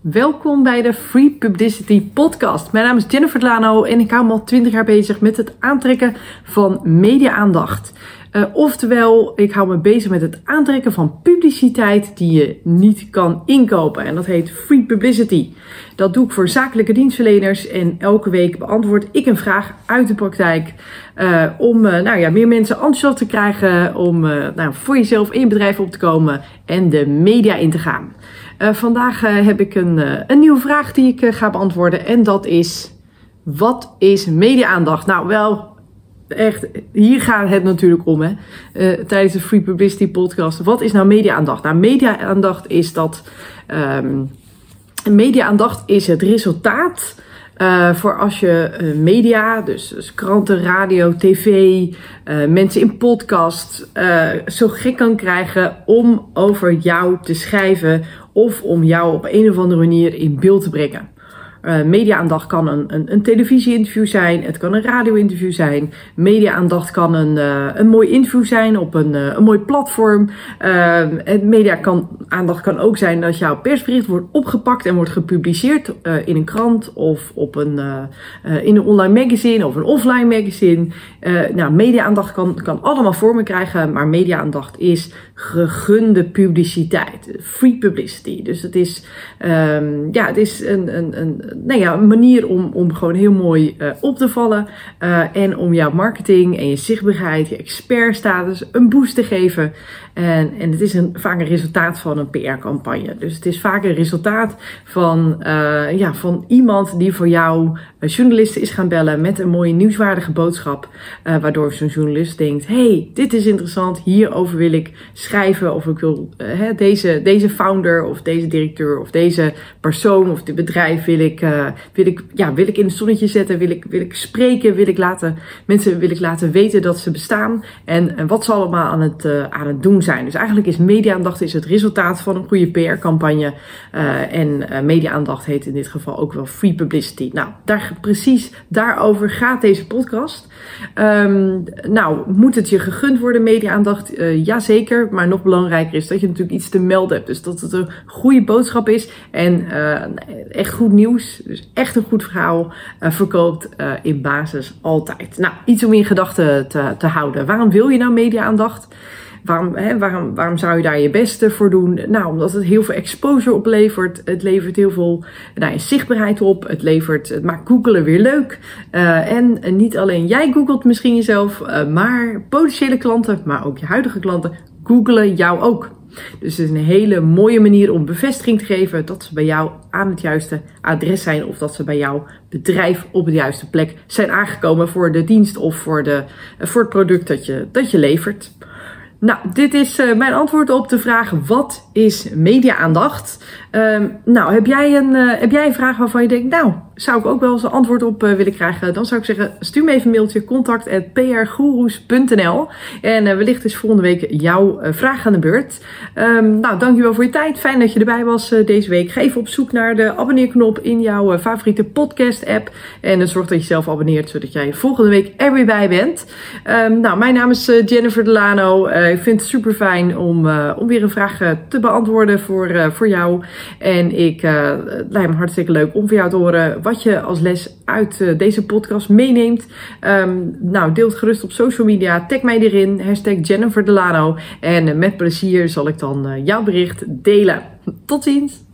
Welkom bij de Free Publicity Podcast. Mijn naam is Jennifer Lano en ik hou me al 20 jaar bezig met het aantrekken van media-aandacht. Uh, oftewel, ik hou me bezig met het aantrekken van publiciteit die je niet kan inkopen. En dat heet free publicity. Dat doe ik voor zakelijke dienstverleners. En elke week beantwoord ik een vraag uit de praktijk. Uh, om uh, nou ja, meer mensen enthousiast te krijgen. Om nou, voor jezelf in je bedrijf op te komen. En de media in te gaan. Vandaag heb ik een, een nieuwe vraag die ik ga beantwoorden. En dat is: wat is media-aandacht? Nou, wel echt, hier gaat het natuurlijk om, hè, tijdens de Free Publicity podcast. Wat is nou media-aandacht? Nou, media-aandacht is dat, um, media-aandacht is het resultaat uh, voor als je uh, media, dus, dus, kranten, radio, tv, uh, mensen in podcast, zo gek kan krijgen om over jou te schrijven of om jou op een of andere manier in beeld te brengen. Uh, media-aandacht kan een, een, een televisie-interview zijn, het kan een radio-interview zijn. Media-aandacht kan een, uh, een mooi interview zijn op een, uh, een mooi platform. media-aandacht kan ook zijn dat jouw persbericht wordt opgepakt en wordt gepubliceerd in een krant of op een, in een online magazine of een offline magazine. nou, media-aandacht kan, kan allemaal vormen krijgen, maar media-aandacht is gegunde publiciteit, free publicity. Dus het is, um, ja, het is een, een, een nou ja, een manier om, om gewoon heel mooi uh, op te vallen. Uh, en om jouw marketing en je zichtbaarheid, je expertstatus een boost te geven. En, en het is een, vaak een resultaat van een PR-campagne. Dus het is vaak een resultaat van, uh, ja, van iemand die voor jou journalisten is gaan bellen met een mooie nieuwswaardige boodschap. waardoor zo'n journalist denkt: hey, dit is interessant, hierover wil ik schrijven. Of ik wil deze, deze founder of deze directeur of deze persoon of dit bedrijf wil ik uh, wil ik, ja, wil ik in het zonnetje zetten? Wil ik, wil ik spreken? Wil ik laten, mensen wil ik laten weten dat ze bestaan? En, en wat ze allemaal aan het, uh, aan het doen zijn. Dus eigenlijk is media-aandacht is het resultaat van een goede PR-campagne. Uh, en media-aandacht heet in dit geval ook wel free publicity. Nou, daar, precies daarover gaat deze podcast. Um, nou, moet het je gegund worden, media-aandacht? jazeker. Maar nog belangrijker is dat je natuurlijk iets te melden hebt. Dus dat het een goede boodschap is en echt goed nieuws dus echt een goed verhaal, uh, verkoopt uh, in basis altijd. Nou, iets om in gedachten te, te houden. Waarom wil je nou media-aandacht? Waarom, hè, waarom, waarom zou je daar je beste voor doen? Nou, omdat het heel veel exposure oplevert. Het levert heel veel nou, zichtbaarheid op. Het, levert, het maakt googelen weer leuk. Uh, en niet alleen jij googelt misschien jezelf, uh, maar potentiële klanten, maar ook je huidige klanten googelen jou ook. Dus het is een hele mooie manier om bevestiging te geven dat ze bij jou aan het juiste adres zijn of dat ze bij jouw bedrijf op de juiste plek zijn aangekomen voor de dienst of voor, de, voor het product dat je, dat je levert. Nou, dit is uh, mijn antwoord op de vraag: wat is media-aandacht? Uh, nou, heb jij, een, uh, heb jij een vraag waarvan je denkt, nou, zou ik ook wel eens een antwoord op uh, willen krijgen? Dan zou ik zeggen, stuur me even een mailtje, contact.prgoeroes.nl En wellicht is volgende week jouw vraag aan de beurt. Um, nou, dankjewel voor je tijd. Fijn dat je erbij was deze week. Ga even op zoek naar de abonneerknop in jouw favoriete podcast-app. En zorg dat je zelf abonneert, zodat jij volgende week er weer bij bent. Um, nou, mijn naam is Jennifer Delano. Ik vind het super fijn om, om weer een vraag te beantwoorden voor, voor jou. En ik het lijkt me hartstikke leuk om voor jou te horen wat je als les uit deze podcast meeneemt. Um, nou, deel het gerust op social media. Tag mij erin. Hashtag Jennifer Delano. En met plezier zal ik dan jouw bericht delen. Tot ziens!